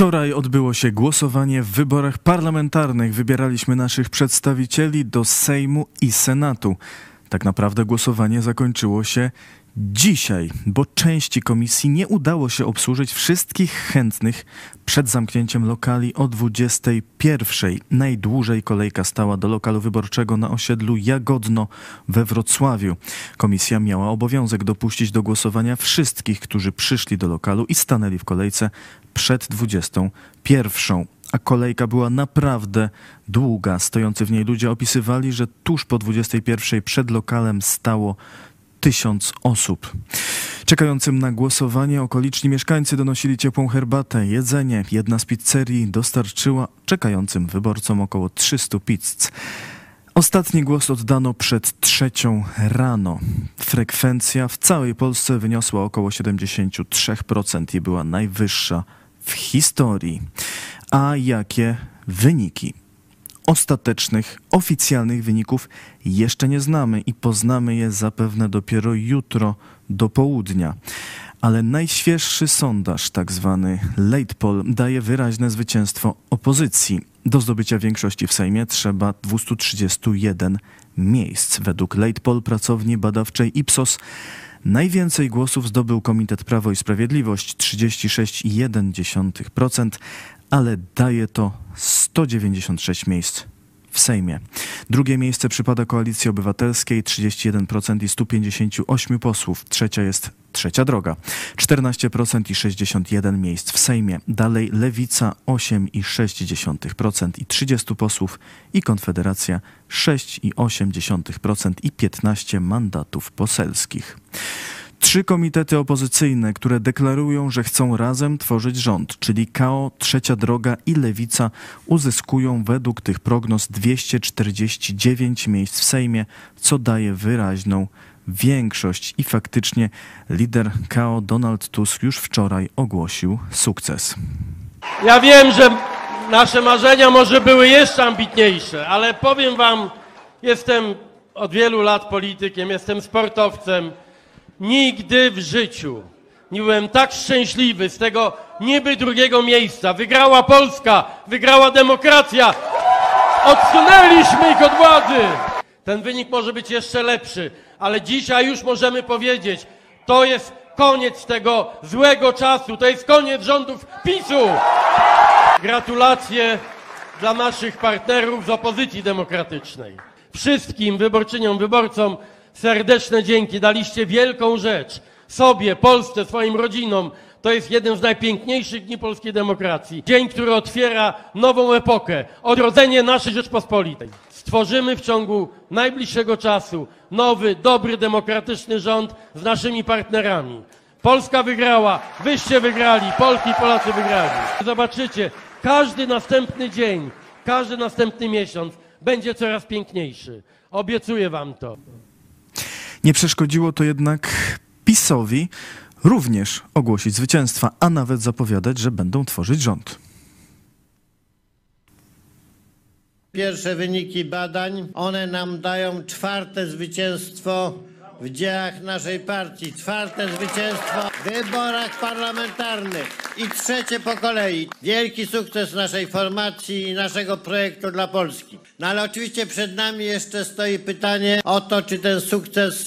Wczoraj odbyło się głosowanie w wyborach parlamentarnych. Wybieraliśmy naszych przedstawicieli do Sejmu i Senatu. Tak naprawdę głosowanie zakończyło się dzisiaj, bo części komisji nie udało się obsłużyć wszystkich chętnych przed zamknięciem lokali o 21. Najdłużej kolejka stała do lokalu wyborczego na osiedlu Jagodno we Wrocławiu. Komisja miała obowiązek dopuścić do głosowania wszystkich, którzy przyszli do lokalu i stanęli w kolejce przed 21 a kolejka była naprawdę długa. Stojący w niej ludzie opisywali, że tuż po 21 przed lokalem stało tysiąc osób. Czekającym na głosowanie okoliczni mieszkańcy donosili ciepłą herbatę, jedzenie. Jedna z pizzerii dostarczyła czekającym wyborcom około 300 pizz. Ostatni głos oddano przed trzecią rano. Frekwencja w całej Polsce wyniosła około 73% i była najwyższa w historii. A jakie wyniki? Ostatecznych, oficjalnych wyników jeszcze nie znamy i poznamy je zapewne dopiero jutro do południa. Ale najświeższy sondaż, tak zwany late poll, daje wyraźne zwycięstwo opozycji. Do zdobycia większości w Sejmie trzeba 231 miejsc. Według late poll pracowni badawczej Ipsos Najwięcej głosów zdobył Komitet Prawo i Sprawiedliwość 36,1%, ale daje to 196 miejsc w Sejmie. Drugie miejsce przypada Koalicji Obywatelskiej 31% i 158 posłów. Trzecia jest Trzecia Droga 14% i 61 miejsc w Sejmie. Dalej Lewica 8,6% i 30 posłów i Konfederacja 6,8% i 15 mandatów poselskich. Trzy komitety opozycyjne, które deklarują, że chcą razem tworzyć rząd, czyli KO, Trzecia Droga i Lewica, uzyskują według tych prognoz 249 miejsc w Sejmie, co daje wyraźną większość. I faktycznie lider KO Donald Tusk już wczoraj ogłosił sukces. Ja wiem, że nasze marzenia może były jeszcze ambitniejsze, ale powiem Wam, jestem od wielu lat politykiem, jestem sportowcem. Nigdy w życiu nie byłem tak szczęśliwy z tego niby drugiego miejsca. Wygrała Polska, wygrała demokracja. Odsunęliśmy ich od władzy. Ten wynik może być jeszcze lepszy, ale dzisiaj już możemy powiedzieć, to jest koniec tego złego czasu, to jest koniec rządów PiSu. Gratulacje dla naszych partnerów z opozycji demokratycznej. Wszystkim wyborczyniom, wyborcom serdeczne dzięki. Daliście wielką rzecz sobie, Polsce, swoim rodzinom. To jest jeden z najpiękniejszych dni polskiej demokracji. Dzień, który otwiera nową epokę, odrodzenie naszej Rzeczpospolitej. Stworzymy w ciągu najbliższego czasu nowy, dobry, demokratyczny rząd z naszymi partnerami. Polska wygrała, wyście wygrali, Polki i Polacy wygrali. Zobaczycie, każdy następny dzień, każdy następny miesiąc będzie coraz piękniejszy. Obiecuję wam to. Nie przeszkodziło to jednak PiSowi również ogłosić zwycięstwa, a nawet zapowiadać, że będą tworzyć rząd. Pierwsze wyniki badań, one nam dają czwarte zwycięstwo w dziejach naszej partii, czwarte zwycięstwo w wyborach parlamentarnych i trzecie po kolei. Wielki sukces naszej formacji i naszego projektu dla Polski. No ale oczywiście przed nami jeszcze stoi pytanie o to, czy ten sukces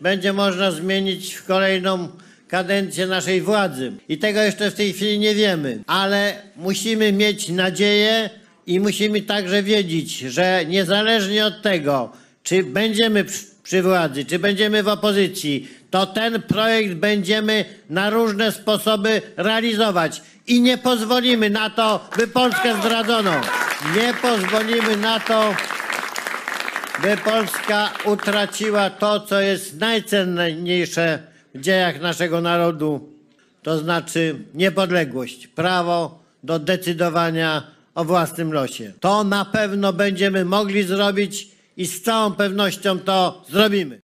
będzie można zmienić w kolejną kadencję naszej władzy. I tego jeszcze w tej chwili nie wiemy, ale musimy mieć nadzieję i musimy także wiedzieć, że niezależnie od tego, czy będziemy przy władzy, czy będziemy w opozycji, to ten projekt będziemy na różne sposoby realizować i nie pozwolimy na to, by Polskę zdradzono. Nie pozwolimy na to, by Polska utraciła to, co jest najcenniejsze w dziejach naszego narodu, to znaczy niepodległość, prawo do decydowania o własnym losie. To na pewno będziemy mogli zrobić i z całą pewnością to zrobimy.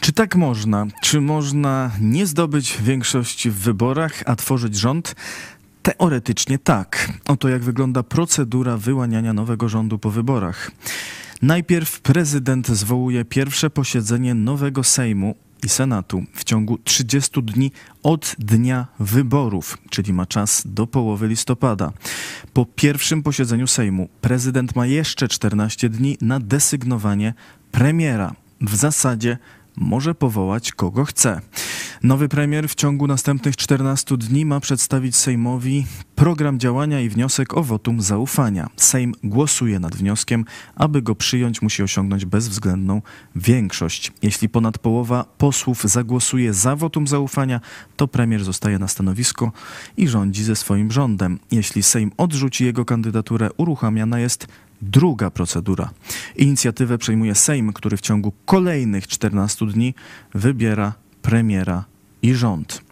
Czy tak można? Czy można nie zdobyć większości w wyborach, a tworzyć rząd? Teoretycznie tak. Oto jak wygląda procedura wyłaniania nowego rządu po wyborach. Najpierw prezydent zwołuje pierwsze posiedzenie nowego Sejmu i Senatu w ciągu 30 dni od dnia wyborów, czyli ma czas do połowy listopada. Po pierwszym posiedzeniu Sejmu prezydent ma jeszcze 14 dni na desygnowanie premiera. W zasadzie może powołać kogo chce. Nowy premier w ciągu następnych 14 dni ma przedstawić Sejmowi program działania i wniosek o wotum zaufania. Sejm głosuje nad wnioskiem, aby go przyjąć, musi osiągnąć bezwzględną większość. Jeśli ponad połowa posłów zagłosuje za wotum zaufania, to premier zostaje na stanowisko i rządzi ze swoim rządem. Jeśli Sejm odrzuci jego kandydaturę, uruchamiana jest druga procedura. Inicjatywę przejmuje Sejm, który w ciągu kolejnych 14 dni wybiera premiera i rząd.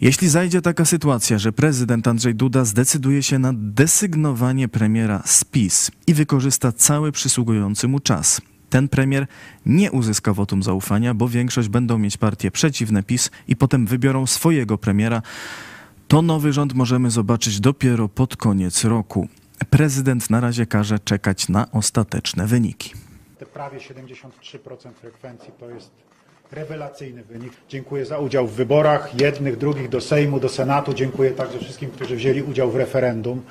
Jeśli zajdzie taka sytuacja, że prezydent Andrzej Duda zdecyduje się na desygnowanie premiera z PiS i wykorzysta cały przysługujący mu czas, ten premier nie uzyska wotum zaufania, bo większość będą mieć partie przeciwne PiS i potem wybiorą swojego premiera, to nowy rząd możemy zobaczyć dopiero pod koniec roku. Prezydent na razie każe czekać na ostateczne wyniki. Te prawie 73% frekwencji to jest rewelacyjny wynik. Dziękuję za udział w wyborach jednych, drugich do Sejmu, do Senatu. Dziękuję także wszystkim, którzy wzięli udział w referendum.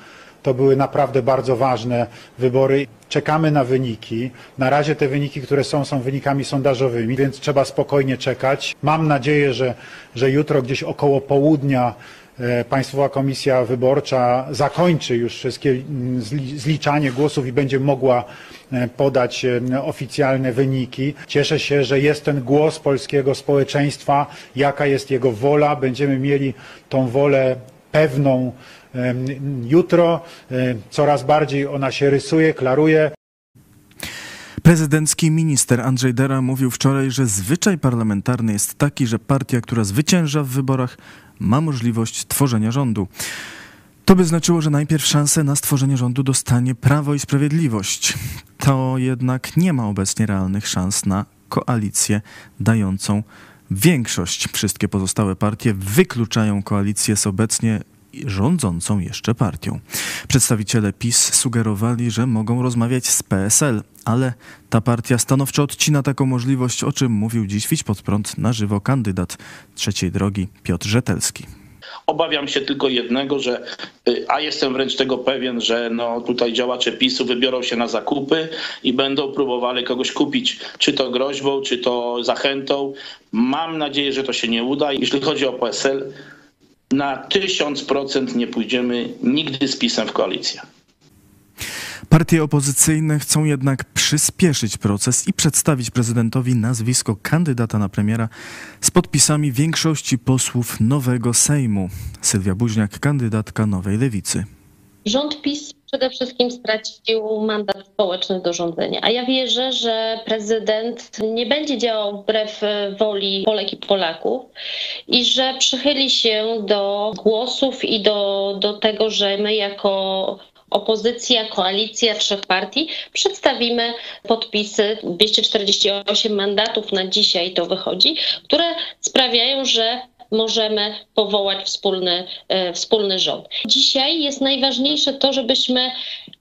To były naprawdę bardzo ważne wybory. Czekamy na wyniki. Na razie te wyniki, które są, są wynikami sondażowymi, więc trzeba spokojnie czekać. Mam nadzieję, że, że jutro gdzieś około południa Państwowa Komisja Wyborcza zakończy już wszystkie mm, zliczanie głosów i będzie mogła e, podać e, oficjalne wyniki. Cieszę się, że jest ten głos polskiego społeczeństwa, jaka jest jego wola. Będziemy mieli tą wolę pewną jutro. Coraz bardziej ona się rysuje, klaruje. Prezydencki minister Andrzej Dera mówił wczoraj, że zwyczaj parlamentarny jest taki, że partia, która zwycięża w wyborach, ma możliwość tworzenia rządu. To by znaczyło, że najpierw szansę na stworzenie rządu dostanie Prawo i Sprawiedliwość. To jednak nie ma obecnie realnych szans na koalicję dającą większość. Wszystkie pozostałe partie wykluczają koalicję z obecnie rządzącą jeszcze partią. Przedstawiciele PiS sugerowali, że mogą rozmawiać z PSL, ale ta partia stanowczo odcina taką możliwość, o czym mówił dziś Widź pod prąd na żywo kandydat trzeciej drogi Piotr Rzetelski. Obawiam się tylko jednego, że, y, a jestem wręcz tego pewien, że no tutaj działacze PiSu wybiorą się na zakupy i będą próbowali kogoś kupić, czy to groźbą, czy to zachętą. Mam nadzieję, że to się nie uda. Jeśli chodzi o PSL, na tysiąc procent nie pójdziemy nigdy z PiSem w koalicję. Partie opozycyjne chcą jednak przyspieszyć proces i przedstawić prezydentowi nazwisko kandydata na premiera z podpisami większości posłów nowego Sejmu. Sylwia Buźniak, kandydatka Nowej Lewicy. Rząd PiS przede wszystkim stracił mandat społeczny do rządzenia. A ja wierzę, że prezydent nie będzie działał wbrew woli Polek i Polaków i że przychyli się do głosów i do, do tego, że my jako opozycja, koalicja trzech partii, przedstawimy podpisy 248 mandatów na dzisiaj to wychodzi, które sprawiają, że możemy powołać wspólny, e, wspólny rząd. Dzisiaj jest najważniejsze to, żebyśmy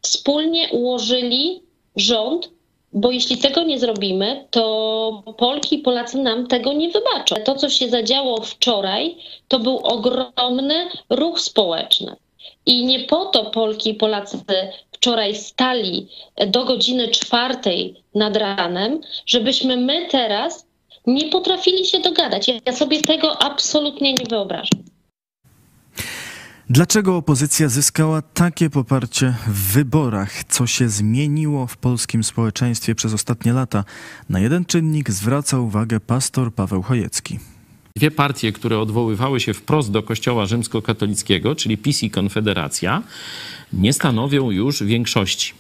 wspólnie ułożyli rząd, bo jeśli tego nie zrobimy, to Polki i Polacy nam tego nie wybaczą. To, co się zadziało wczoraj, to był ogromny ruch społeczny. I nie po to Polki i Polacy wczoraj stali do godziny czwartej nad ranem, żebyśmy my teraz nie potrafili się dogadać. Ja sobie tego absolutnie nie wyobrażam. Dlaczego opozycja zyskała takie poparcie w wyborach? Co się zmieniło w polskim społeczeństwie przez ostatnie lata? Na jeden czynnik zwraca uwagę pastor Paweł Chojecki. Dwie partie, które odwoływały się wprost do Kościoła rzymskokatolickiego, czyli PiS i Konfederacja, nie stanowią już większości.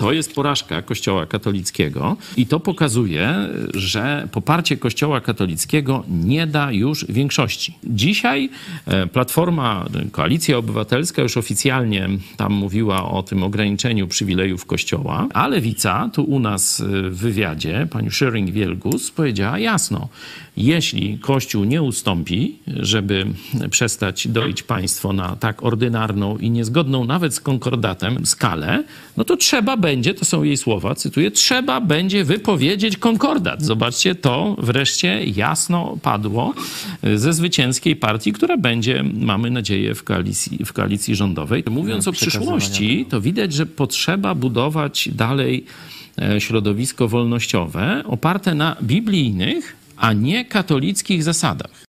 To jest porażka Kościoła katolickiego i to pokazuje, że poparcie Kościoła katolickiego nie da już większości. Dzisiaj e, Platforma, Koalicja Obywatelska już oficjalnie tam mówiła o tym ograniczeniu przywilejów Kościoła, a Lewica tu u nas w wywiadzie, pani Schering-Wielgus powiedziała jasno, jeśli Kościół nie ustąpi, żeby przestać doić państwo na tak ordynarną i niezgodną nawet z konkordatem skalę, no to trzeba będzie będzie, to są jej słowa, cytuję, trzeba będzie wypowiedzieć konkordat. Zobaczcie, to wreszcie jasno padło ze zwycięskiej partii, która będzie, mamy nadzieję, w koalicji, w koalicji rządowej. Mówiąc o przyszłości, to widać, że potrzeba budować dalej e, środowisko wolnościowe oparte na biblijnych, a nie katolickich zasadach.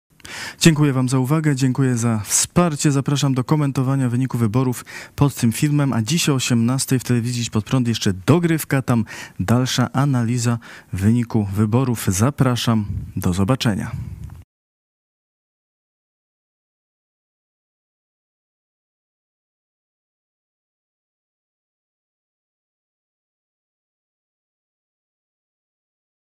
Dziękuję Wam za uwagę, dziękuję za wsparcie. Zapraszam do komentowania wyniku wyborów pod tym filmem, a dziś o 18 w telewizji pod prąd jeszcze dogrywka, tam dalsza analiza wyniku wyborów. Zapraszam, do zobaczenia.